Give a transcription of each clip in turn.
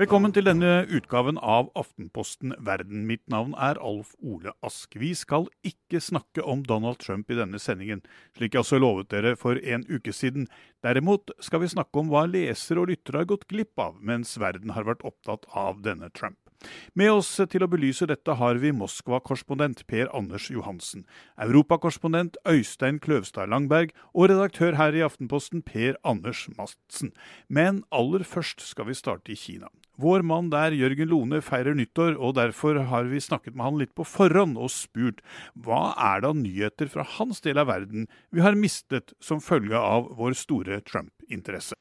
Velkommen til denne utgaven av Aftenposten Verden. Mitt navn er Alf Ole Ask. Vi skal ikke snakke om Donald Trump i denne sendingen, slik jeg også lovet dere for en uke siden. Derimot skal vi snakke om hva lesere og lyttere har gått glipp av mens verden har vært opptatt av denne Trump. Med oss til å belyse dette har vi Moskva-korrespondent Per Anders Johansen, europakorrespondent Øystein Kløvstad Langberg og redaktør her i Aftenposten Per Anders Madsen. Men aller først skal vi starte i Kina. Vår mann der, Jørgen Lone, feirer nyttår, og derfor har vi snakket med han litt på forhånd og spurt hva er av nyheter fra hans del av verden vi har mistet som følge av vår store Trump-interesse.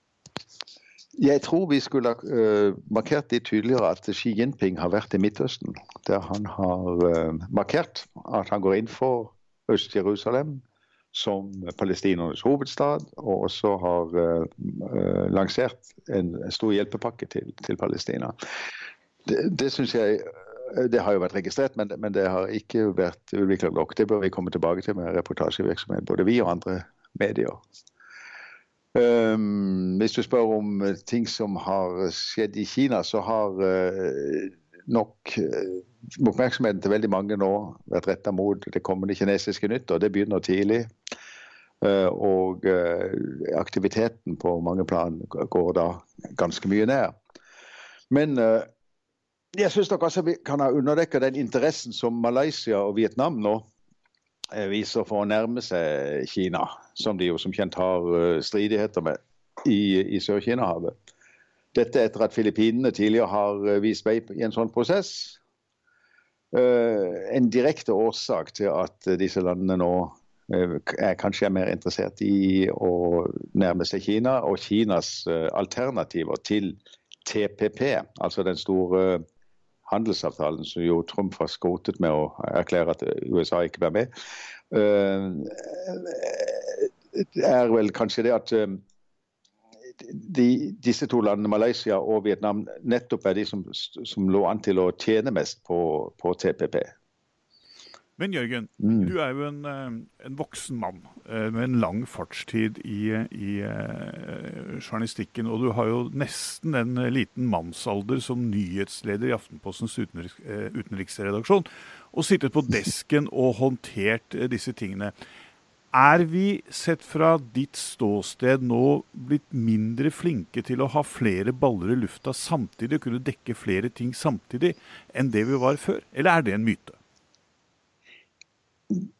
Jeg tror vi skulle ha uh, markert litt tydeligere at Xi Jinping har vært i Midtøsten. Der han har uh, markert at han går inn for Øst-Jerusalem som palestinernes hovedstad, og også har uh, lansert en stor hjelpepakke til, til Palestina. Det, det synes jeg det har jo vært registrert, men, men det har ikke vært utviklet nok. Det bør vi komme tilbake til med reportasjevirksomhet, både vi og andre medier. Um, hvis du spør om eh, ting som har skjedd i Kina, så har uh, nok uh, oppmerksomheten til veldig mange nå vært retta mot det kommende kinesiske nytt, og det begynner tidlig. Uh, og aktiviteten på mange plan går da ganske mye ned. Men jeg syns nok også vi kan ha underdekka den interessen som Malaysia og Vietnam nå Eh, viser for å nærme seg Kina, som de jo som kjent har eh, stridigheter med i, i Sør-Kina-havet. Dette etter at Filippinene tidligere har eh, vist vei i en sånn prosess. En direkte årsak til at disse landene nå er kanskje er mer interessert i å nærme seg Kina, og Kinas alternativer til TPP, altså den store handelsavtalen som jo Trump har skrotet med å erklære at USA ikke blir med, eh, er vel kanskje det at eh, de, disse to landene, Malaysia og Vietnam, nettopp er de som, som lå an til å tjene mest på, på TPP. Men Jørgen, mm. du er jo en, eh, en, voksen mann eh, med en lang fartstid i, i uh, journalistikken. Og du har jo nesten en liten mannsalder som nyhetsleder i Aftenpostens utenriks, uh, utenriksredaksjon. Og sittet på desken og håndtert uh, disse tingene. Er vi, sett fra ditt ståsted, nå blitt mindre flinke til å ha flere baller i lufta samtidig, og kunne dekke flere ting samtidig, enn det vi var før? Eller er det en myte?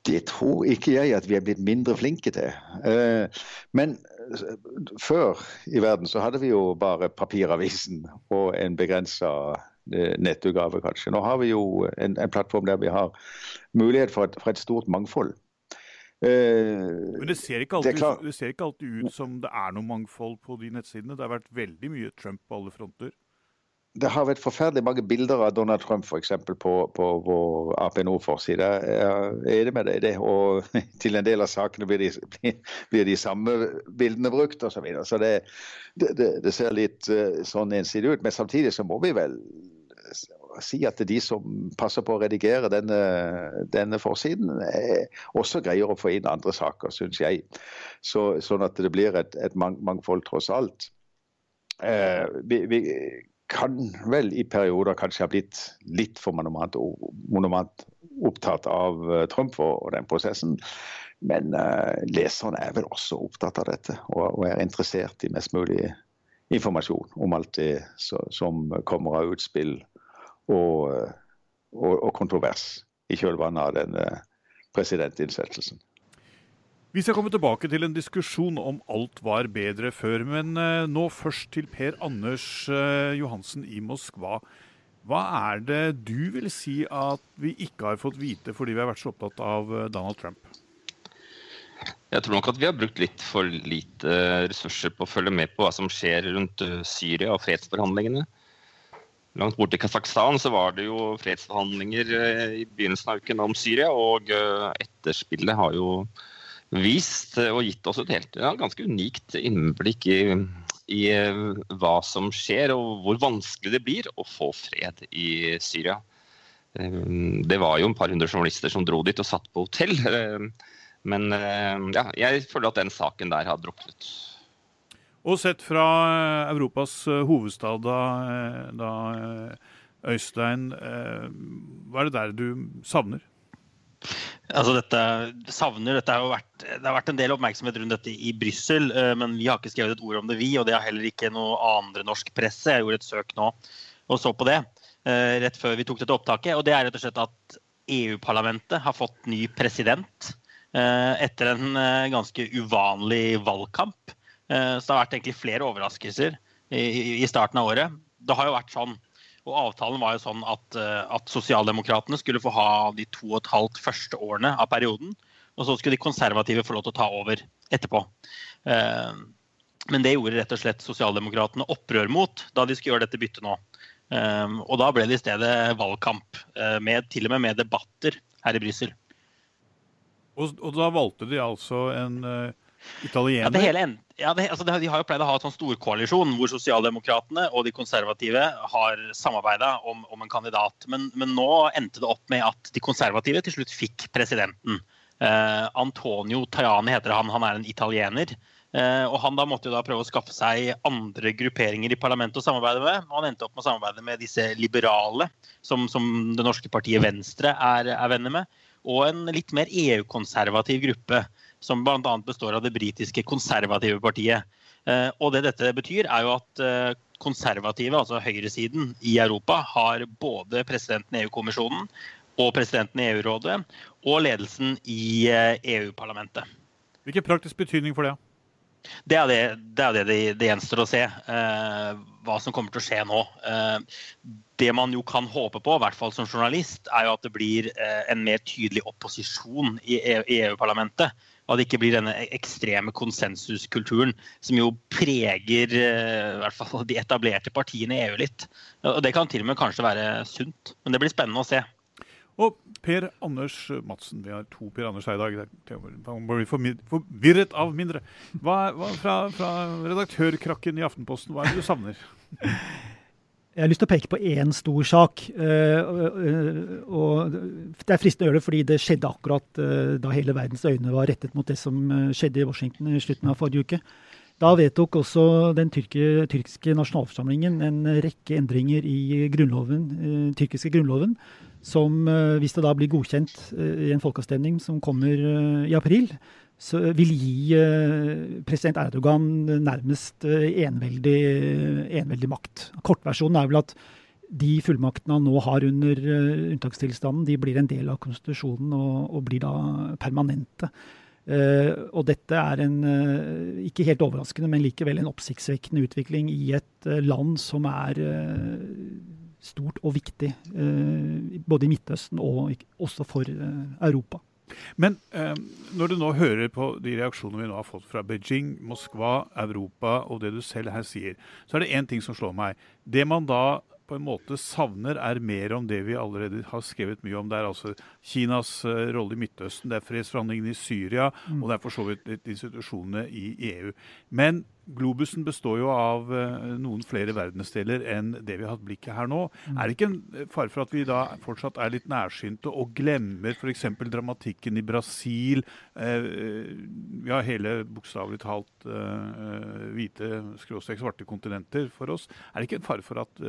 Det tror ikke jeg at vi er blitt mindre flinke til. Eh, men eh, før i verden så hadde vi jo bare papiravisen og en begrensa eh, nettutgave, kanskje. Nå har vi jo en, en plattform der vi har mulighet for et, for et stort mangfold. Men det ser, alltid, det, det ser, ikke alltid, ut som det er noe mangfold på de nettsidene. Det har vært veldig mye Trump på alle fronter det har vært forferdelig mange bilder av Donald Trump eksempel, på, på vår Ap Nord-forside. Er det med deg det. Og til en del av sakene blir de, blir de samme bildene brukt osv. Så, så det, det, det, ser litt uh, sånn ensidig ut. Men samtidig så må vi vel si at de som passer på å redigere denne, denne forsiden, også greier å få inn andre saker, syns jeg. Så, sånn at det blir et, et mangfold tross alt. Eh, vi, vi kan vel i perioder kanskje ha blitt litt for monument, monomant opptatt av eh, Trump og, den prosessen. Men uh, leserne er vel også opptatt av dette og, og, er interessert i mest mulig informasjon om alt det så, som kommer av utspill og, og, og kontrovers i kjølvannet av denne presidentinnsettelsen. Vi skal komme tilbake til en diskusjon om alt var bedre før. Men eh, nå først til Per Anders eh, Johansen i Moskva. Hva er det du vil si at vi ikke har fått vite fordi vi har vært så opptatt av eh, Donald Trump? Jeg tror nok at vi har brukt litt for lite ressurser på å følge med på hva som skjer rundt Syria og fredsforhandlingene. Langt borte i Kasakhstan så var det jo fredsforhandlinger i begynnelsen av uken om Syria, og etterspillet har jo vist og gitt oss et helt, ja, ganske unikt innblikk i, i, eh, hva som skjer, og hvor vanskelig det blir å få fred i Syria. Eh, det var jo en par hundre journalister som dro dit og satt på hotell. Eh, men ja, jeg føler at den saken der har druknet. Og sett fra Europas hovedstad, da, da Øystein, hva er det der du savner? Altså dette, savner, dette har vært, det har vært en del oppmerksomhet rundt dette i Brussel, eh, men vi har ikke skrevet et ord om det, vi. Og det har heller ikke noe andre norsk presse. Jeg gjorde et søk nå og så på det eh, rett før vi tok dette opptaket. Og det er rett og slett at EU-parlamentet har fått ny president eh, etter en ganske uvanlig valgkamp. Så det har vært egentlig flere overraskelser i starten av året. Det har jo vært sånn og avtalen var jo sånn at, eh, at sosialdemokratene skulle få ha de to og et halvt første årene av perioden. Og så skulle de konservative få lov til å ta over etterpå. Eh, men det gjorde rett og slett sosialdemokratene opprør mot da de skulle gjøre dette byttet nå. Eh, og da ble det i stedet valgkamp, med, til og med med debatter her i Brussel. Og, og, da valgte de altså en italiener? Ja, hele, ja, det, altså, De har jo pleid å ha en sånn storkoalisjon hvor sosialdemokratene og de konservative har samarbeida om, om, en kandidat. Men, men, nå endte det opp med at de konservative til slutt fikk presidenten. Eh, Antonio Tajani heter han. Han er en italiener. Eh, og Han da måtte jo da prøve å skaffe seg andre grupperinger i parlamentet å samarbeide med. og Han endte opp med å samarbeide med disse liberale, som, som det norske partiet Venstre er, er venner med. Og en litt mer EU-konservativ gruppe som bl.a. består av det britiske konservative partiet. Eh, og det dette betyr, er jo at eh, konservative, altså høyresiden i Europa, har både presidenten i EU-kommisjonen og presidenten i EU-rådet og ledelsen i eh, EU-parlamentet. Hvilken praktisk betydning for det? Det er det det, er det, det, det gjenstår å se. Eh, hva som kommer til å skje nå. Eh, det man jo kan håpe på, i hvert fall som journalist, er jo at det blir eh, en mer tydelig opposisjon i EU-parlamentet. E og at det ikke blir denne ekstreme konsensuskulturen som jo preger eh, i hvert fall de etablerte partiene i EU litt. Og Det kan til og med kanskje være sunt, men det blir spennende å se. Og Per Anders Madsen, vi har to Per Anders her i dag. Man blir forvirret av mindre. Hva, hva fra, fra redaktørkrakken i Aftenposten, hva er det du savner? Jeg har lyst til å peke på én stor sak. Uh, og Det er fristende å gjøre det fordi det skjedde akkurat uh, da hele verdens øyne var rettet mot det som skjedde i Washington i slutten av forrige uke. Da vedtok også den tyrke, tyrkiske nasjonalforsamlingen en rekke endringer i grunnloven, den tyrkiske grunnloven, som hvis det da blir godkjent i en folkeavstemning som kommer i april, vil gi eh, president Erdogan nærmest eh, enveldig, enveldig makt. Kortversjonen er vel at de fullmaktene han nå har under eh, unntakstilstanden, de blir en del av konstitusjonen og, og blir da permanente. Uh, og dette er en, uh, ikke helt overraskende, men likevel en oppsiktsvekkende utvikling i et uh, land som er stort og viktig, både i Midtøsten og også for Europa. Men eh, når du nå hører på de reaksjonene vi nå har fått fra Beijing, Moskva, Europa og det du selv her sier, så er det én ting som slår meg. Det man da på en måte savner, er mer om det vi allerede har skrevet mye om. Det er altså Kinas uh, rolle i Midtøsten, det er fredsforhandlingene i Syria, mm. og det er for så vidt institusjonene i EU. Men globusen består jo av uh, noen flere verdensdeler enn det vi har hatt blikket her nå. Mm. Er det ikke en eh, fare for at vi da fortsatt er litt nærsynte og glemmer f.eks. dramatikken i Brasil? Vi har hele bokstavelig talt uh, hvite, skråstrek svarte kontinenter for oss. Er det ikke en fare for at,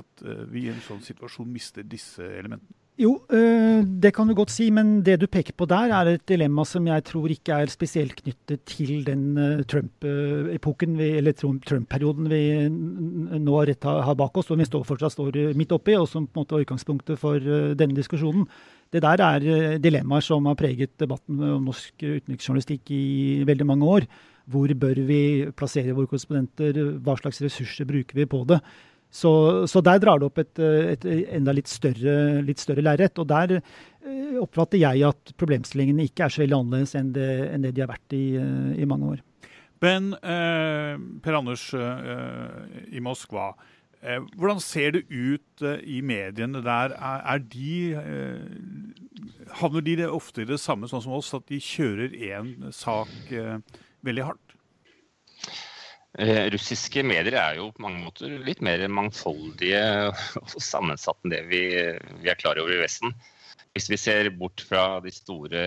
at vi i en sånn situasjon mister disse elementene? Jo, øh, det kan du godt si, men det du peker på der, er et dilemma som jeg tror ikke er spesielt knyttet til den Trump-epoken, eller Trump-perioden vi nå rett har bak oss, og vi står fortsatt står midt oppi, og som på en måte var utgangspunktet for denne diskusjonen. Det der er dilemmaer som har preget debatten om norsk utenriksjournalistikk i veldig mange år. Hvor bør vi plassere våre korrespondenter, hva slags ressurser bruker vi på det? Så, så, der drar det opp et, et enda litt større, litt større lerret. Og der eh, oppfatter jeg at problemstillingene ikke er så veldig annerledes enn det, enn det de har vært i, eh, i mange år. Men eh, Per Anders eh, i Moskva, eh, hvordan ser det ut eh, i mediene der? Er, er de Havner de ofte i det samme sånn som oss, at de kjører én sak veldig hardt? Eh, russiske medier er jo på mange måter litt mer mangfoldige og sammensatt enn det vi, vi, er klar over i Vesten. Hvis vi ser bort fra de store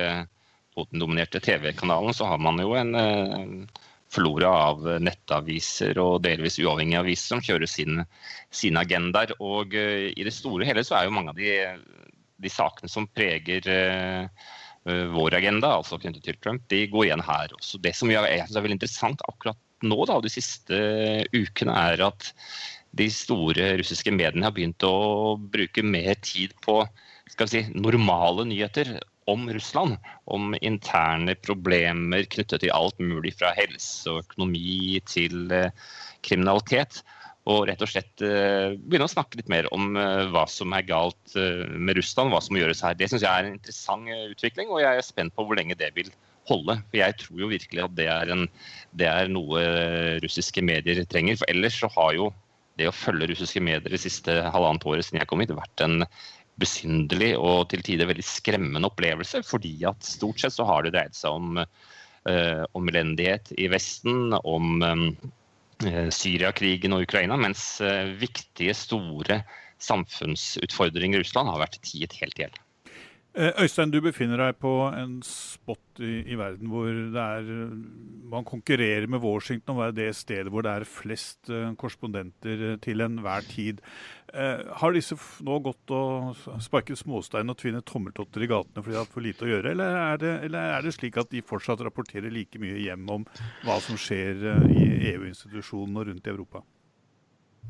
Putin-dominerte TV-kanalene, så har man jo en eh, flora av nettaviser og delvis uavhengige aviser som kjører sine, sin agendaer. Og uh, i det store og hele så er jo mange av de, de sakene som preger uh, vår agenda, altså knyttet til Trump, de går igjen her også. Det som jeg, jeg synes er veldig interessant akkurat nå da, de siste ukene, er at de store russiske mediene har begynt å bruke mer tid på skal vi si, normale nyheter om Russland. Om interne problemer knyttet til alt mulig fra helse og økonomi til eh, kriminalitet. Og rett og slett eh, begynne å snakke litt mer om eh, hva som er galt med Russland, hva som må gjøres her. Det syns jeg er en interessant utvikling, og jeg er spent på hvor lenge det vil holde. For jeg tror jo virkelig at det er, en, det er noe russiske medier trenger. For ellers så har jo det å følge russiske medier det siste halvannet året siden jeg kom hit, vært en besynderlig og til tider veldig skremmende opplevelse. Fordi at stort sett så har det dreid seg om, uh, om elendighet i Vesten, om um, Syriakrigen og Ukraina, mens uh, viktige, store samfunnsutfordringer i Russland har vært tiet helt i hjel. Øystein, du befinner deg på en spot i, i, verden hvor er Man konkurrerer med Washington om å være det stedet hvor det er flest korrespondenter til enhver tid. Eh, har disse nå gått og sparket småstein og tvinnet tommeltotter i gatene fordi de har for lite å gjøre, eller er, det, eller er, det, slik at de fortsatt rapporterer like mye hjem om hva som skjer eh, i EU-institusjonene og rundt i Europa?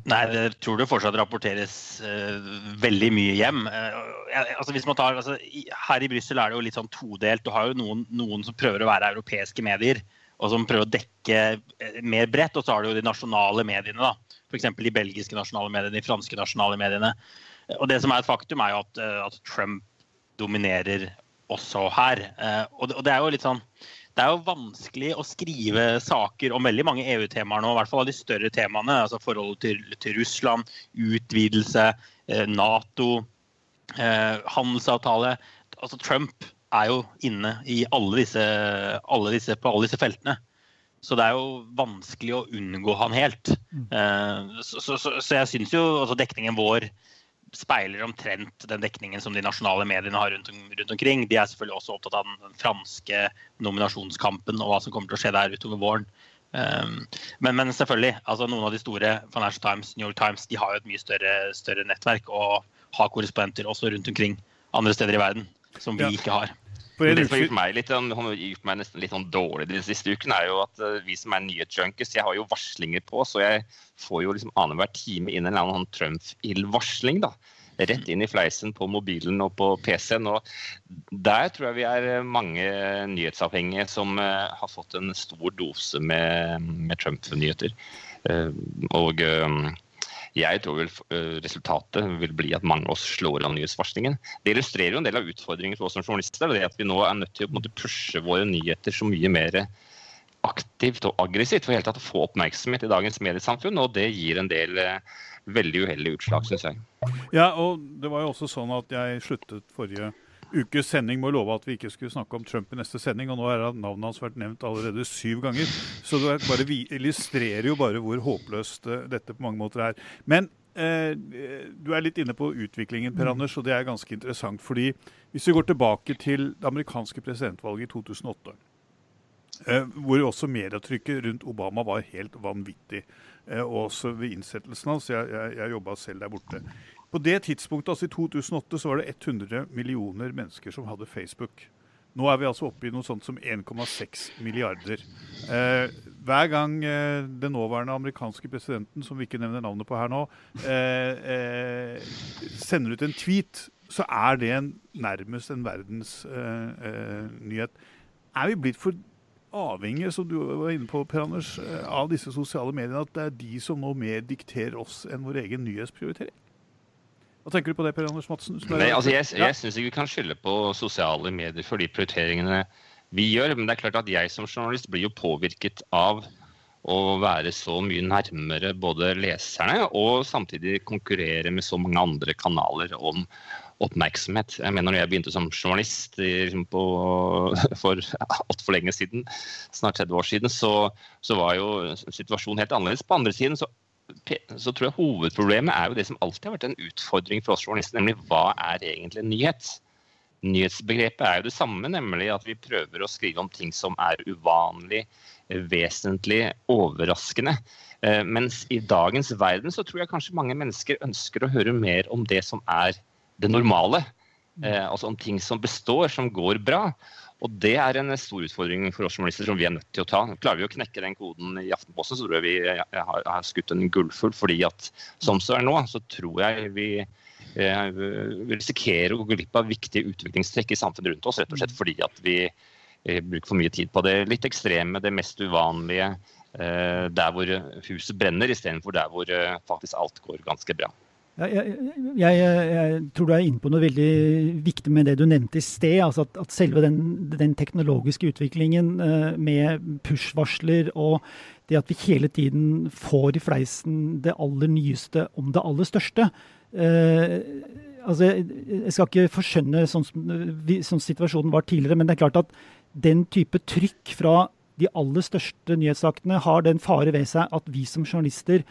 Nei, jeg tror det fortsatt rapporteres uh, veldig mye hjem. Uh, altså tar, altså, her i Brussel er det jo litt sånn todelt. Du har jo noen, noen, som prøver å være europeiske medier, og som prøver å dekke mer bredt. Og så har du jo de nasjonale mediene, da f.eks. de belgiske nasjonale mediene, de franske nasjonale mediene. Og det som er et faktum, er jo at, eh, at Trump dominerer også her. Eh, og det, er jo litt sånn det er jo vanskelig å skrive saker om veldig mange EU-temaer nå, i hvert fall av de større temaene. altså Forholdet til, til Russland, utvidelse, eh, Nato, handelsavtale. Altså Trump er jo inne i alle disse, alle disse, på alle disse feltene. Så det er jo vanskelig å unngå han helt. Mm. Eh, så, så, så, så, jeg syns jo altså dekningen vår speiler omtrent den dekningen som de nasjonale mediene har rundt, rundt, omkring. De er selvfølgelig også opptatt av den, den, franske nominasjonskampen og hva som kommer til å skje der utover våren. Um, men, men, selvfølgelig, altså noen av de store, Financial Times, New York Times, de har jo et mye større, større nettverk og har korrespondenter også rundt omkring andre steder i verden som vi ja. ikke har. Det som har gjort meg, litt, sånn, har gjort meg nesten litt sånn dårlig de siste ukene, er jo at uh, vi som er nyhetsjunkies, jeg har jo varslinger på, så jeg får jo liksom annenhver time inn en eller annen sånn Trump-ild-varsling. da. Rett inn i fleisen på mobilen og på PC-en. og Der tror jeg vi er eh, mange nyhetsavhengige som uh, har fått en stor dose med, med Trump-nyheter. Og jeg tror vel eh, resultatet vil bli at mange av oss slår av nyhetsvarslingen. Det illustrerer jo en del av utfordringen for oss som journalister. det At vi nå er nødt til å pushe våre nyheter så mye mer aktivt og aggressivt for helt tatt å få oppmerksomhet i dagens mediesamfunn. Og det gir en del eh, veldig uheldige utslag, syns jeg. Ja, og det var jo også sånn at jeg sluttet forrige ukes sending må love at vi ikke skulle snakke om Trump i neste sending, og nå er navnet hans vært nevnt allerede syv ganger. Så det bare, vi illustrerer jo bare hvor håpløst uh, dette på mange måter er. Men eh, du er litt inne på utviklingen, Per mm. Anders, og det er ganske interessant. fordi hvis vi går tilbake til det amerikanske presidentvalget i 2008 Eh, hvor også medietrykket rundt Obama var helt vanvittig. og også ved innsettelsen hans. Jeg, jeg, jeg jobba selv der borte. På det tidspunktet, altså i 2008, så var det 100 millioner mennesker som hadde Facebook. Nå er vi altså oppe i noe sånt som 1,6 milliarder. Eh, hver gang eh, den nåværende amerikanske presidenten, som vi ikke nevner navnet på her nå, eh, eh sender ut en tweet, så er det en, nærmest en verdensnyhet. Eh, eh, er vi blitt for avhengige, som du var inne på, Per Anders, av disse sosiale mediene? At det er de som nå mer dikterer oss enn vår egen nyhetsprioritering? Hva tenker du på det, Per Anders Madsen? Nei, altså jeg jeg syns ikke vi kan skylde på sosiale medier for de prioriteringene vi gjør. Men det er klart at jeg som journalist blir jo påvirket av å være så mye nærmere både leserne og samtidig konkurrere med så mange andre kanaler om oppmerksomhet. Jeg mener når jeg begynte som journalist liksom på, for altfor lenge siden, snart 30 år siden, så, så var jo situasjonen helt annerledes. På andre siden så så tror jeg hovedproblemet er jo det som alltid har vært en utfordring for oss journalister, nemlig hva er egentlig en nyhet? nyhetsbegrepet er jo det samme, nemlig at vi prøver å skrive om ting som er uvanlig, vesentlig, overraskende. Eh, mens i dagens verden så tror jeg kanskje mange mennesker ønsker å høre mer om det som er det normale. Eh, altså om ting som består, som går bra. Og det er en stor utfordring for oss journalister som vi er nødt til å ta. Klarer vi å knekke den koden i Aftenposten, så tror jeg vi har, har skutt en gullfugl. fordi at som det er nå, så tror jeg vi eh, risikerer å gå glipp av viktige utviklingstrekk i samfunnet rundt oss. Rett og slett fordi at vi eh, bruker for mye tid på det litt ekstreme, det mest uvanlige. Eh, der hvor huset brenner, istedenfor der hvor eh, faktisk alt går ganske bra. Jeg, jeg, jeg, tror du er inne på noe veldig viktig med det du nevnte i sted. altså At, at selve den, den, teknologiske utviklingen uh, med push-varsler og det at vi hele tiden får i fleisen det aller nyeste om det aller største. Uh, altså Jeg skal ikke forskjønne sånn som sånn situasjonen var tidligere, men det er klart at den type trykk fra de aller største nyhetssakene har den fare ved seg at vi som journalister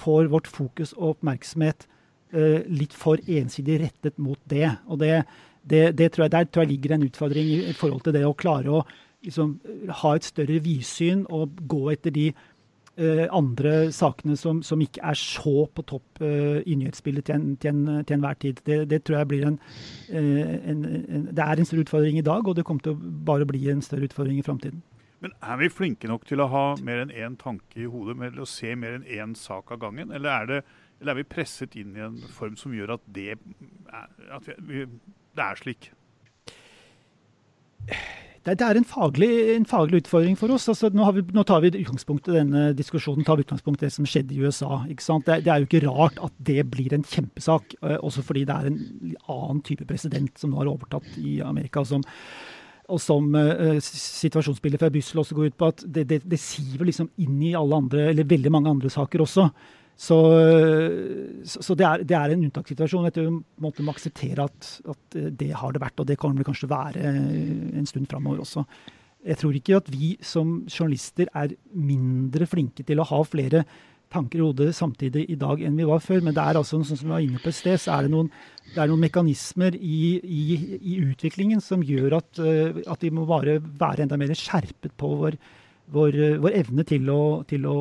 får vårt fokus og oppmerksomhet litt for ensidig rettet mot det. Og det, det, det tror jeg, Der tror jeg ligger en utfordring i, forhold til det å klare å liksom, ha et større vidsyn og gå etter de uh, andre sakene som, som, ikke er så på topp uh, i nyhetsbildet til, til, til enhver tid. Det, det, tror jeg blir en, en, en, Det er en større utfordring i dag, og det kommer til å bare bli en større utfordring i framtiden. Men er vi flinke nok til å ha mer enn én tanke i hodet, med å se mer enn én sak av gangen? Eller er det eller er vi presset inn i en form som gjør at det at vi, det er slik? Det, er en faglig, en faglig, utfordring for oss. Altså, nå, vi, nå, tar vi utgangspunkt i denne diskusjonen tar vi utgangspunkt i det som skjedde i USA. Det, det, er jo ikke rart at det blir en kjempesak, også fordi det er en annen type president som nå har overtatt i Amerika. som og som uh, situasjonsbildet fra Brussel også går ut på, at det, det, det, siver liksom inn i alle andre, eller veldig mange andre saker også. Så, så det, er, det, er, en unntakssituasjon. Jeg må akseptere at, at, det har det vært, og det kommer det kanskje være en stund framover også. Jeg tror ikke at vi som journalister er mindre flinke til å ha flere tanker i hodet samtidig i dag enn vi var før. Men det er altså, sånn som vi var inne på et sted, så er det noen, det er noen mekanismer i, i, i, utviklingen som gjør at, at vi må bare være enda mer skjerpet på vår vår, eh, vår evne til å, til, å,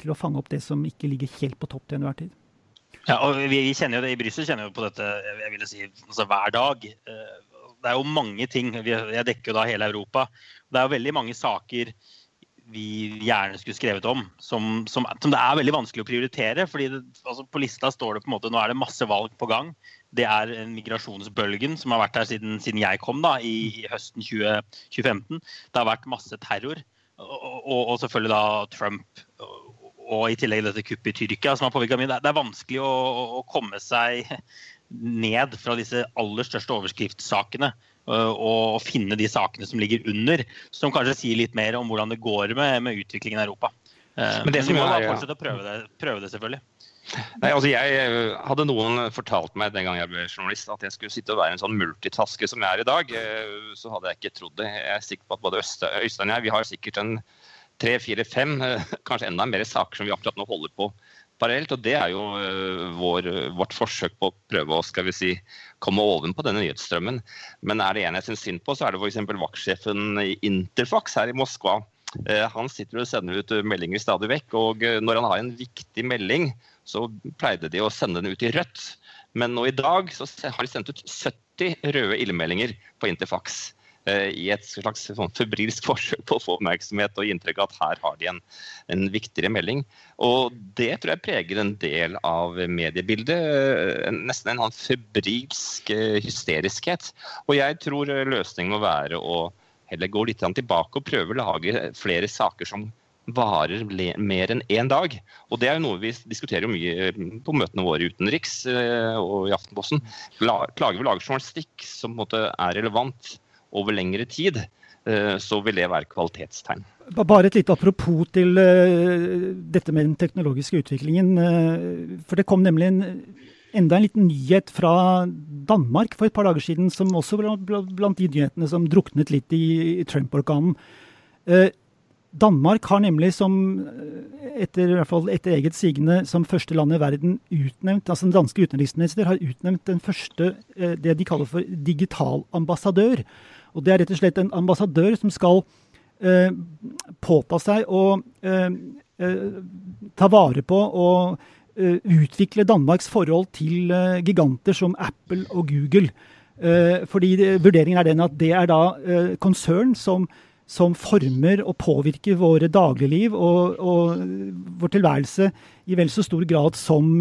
til å, fange opp det som ikke ligger helt på topp til enhver tid. Ja, og vi, kjenner jo det I Brussel kjenner vi på dette jeg vil si, altså hver dag. Eh, det er jo mange ting. Jeg dekker jo da hele Europa. Det er jo veldig mange saker vi gjerne skulle skrevet om, som, som, som det er veldig vanskelig å prioritere. fordi det, altså På lista står det på en måte, nå er det masse valg på gang. Det er migrasjonsbølgen som har vært her siden, siden jeg kom da, i, i høsten 20, 2015. Det har vært masse terror. Og, og, selvfølgelig da Trump og i tillegg dette kuppet i Tyrkia som har påvirka mye. Det er vanskelig å, å, komme seg ned fra disse aller største overskriftssakene og, finne de sakene som ligger under, som kanskje sier litt mer om hvordan det går med, med utviklingen i Europa. Men det Men vi må da fortsette å prøve det, prøve det selvfølgelig. Nei, altså jeg eh, Hadde noen fortalt meg den gang jeg ble journalist at jeg skulle sitte og være en sånn multitasker som jeg er i dag, eh, så hadde jeg ikke trodd det. Jeg er sikker på at både Øystein og jeg vi har sikkert en tre, fire, fem, eh, kanskje enda mer saker som vi akkurat nå holder på parallelt. Og det er jo vår, vårt forsøk på å prøve å skal vi si, komme ovenpå denne nyhetsstrømmen. Men er det en jeg syns synd på, så er det f.eks. vaktsjefen i Interfax her i Moskva. Han sitter og sender ut meldinger stadig vekk. Og når han har en viktig melding så pleide de å sende den ut i rødt. Men nå i dag så har de sendt ut 70 røde ildmeldinger på Interfax. Eh, I et slags sånn febrilsk forsøk på å få oppmerksomhet og inntrykk av at her har de en, en, viktigere melding. Og det tror jeg preger en del av mediebildet. Eh, nesten en sånn febrilsk eh, hysteriskhet. Og jeg tror løsningen må være å heller gå litt tilbake og prøve å lage flere saker som varer mer enn én dag. Og Det er jo noe vi diskuterer mye på møtene våre utenriks eh, og i Aftenposten. Klager vi lager journalistikk som er relevant over lengre tid, eh, så vil det være kvalitetstegn. Bare et lite apropos til dette med den teknologiske utviklingen. For det kom nemlig en, enda en liten nyhet fra Danmark for et par dager siden, som også var blant de nyhetene som druknet litt i Trump-orkanen. Danmark har nemlig som etter, i hvert fall etter eget sigende som første land i verden utnevnt altså Den danske utenriksminister har utnevnt den første det de kaller for digital ambassadør. Og det er rett og slett en ambassadør som skal eh, påta seg å eh, eh, ta vare på og eh, utvikle Danmarks forhold til eh, giganter som Apple og Google. Eh, fordi det, vurderingen er den at det er da konsern som som former og påvirker våre dagligliv og, og vår tilværelse i vel så stor grad som,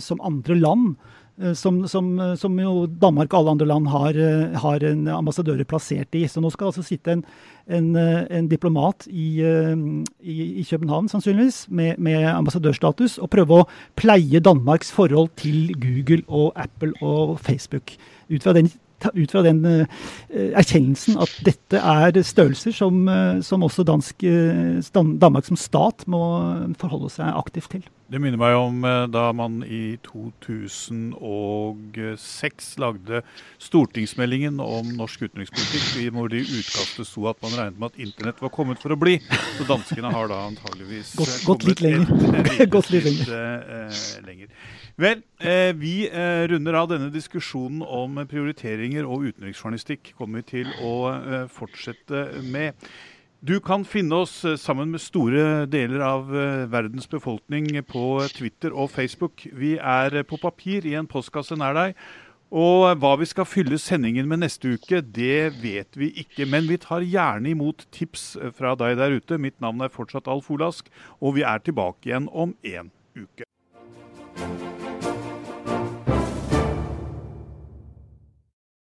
som andre land. Eh, som, som, som, jo Danmark og alle andre land har, eh, har en ambassadører plassert i. Så nå skal altså sitte en, en, eh, en diplomat i, i, i, København, sannsynligvis, med, med, ambassadørstatus, og prøve å pleie Danmarks forhold til Google og Apple og Facebook. Ut fra den ut fra den uh, erkjennelsen at dette er størrelser som, uh, som også dansk, uh, Danmark som stat må forholde seg aktivt til. Det minner meg om da man i 2006 lagde stortingsmeldingen om norsk utenrikspolitikk, hvor det i utkastet sto at man regnet med at internett var kommet for å bli. Så danskene har da antageligvis gått, gått litt lenger. gått litt lenger. lenger. Vel, eh, vi eh, runder av denne diskusjonen om prioriteringer og utenriksjournalistikk. kommer vi til å eh, fortsette med. Du kan finne oss eh, sammen med store deler av eh, verdens befolkning på Twitter og Facebook. Vi er på papir i en postkasse nær deg. Og hva vi skal fylle sendingen med neste uke, det vet vi ikke. Men vi tar gjerne imot tips fra deg der ute. Mitt navn er fortsatt Alf Olask, og vi er tilbake igjen om en uke.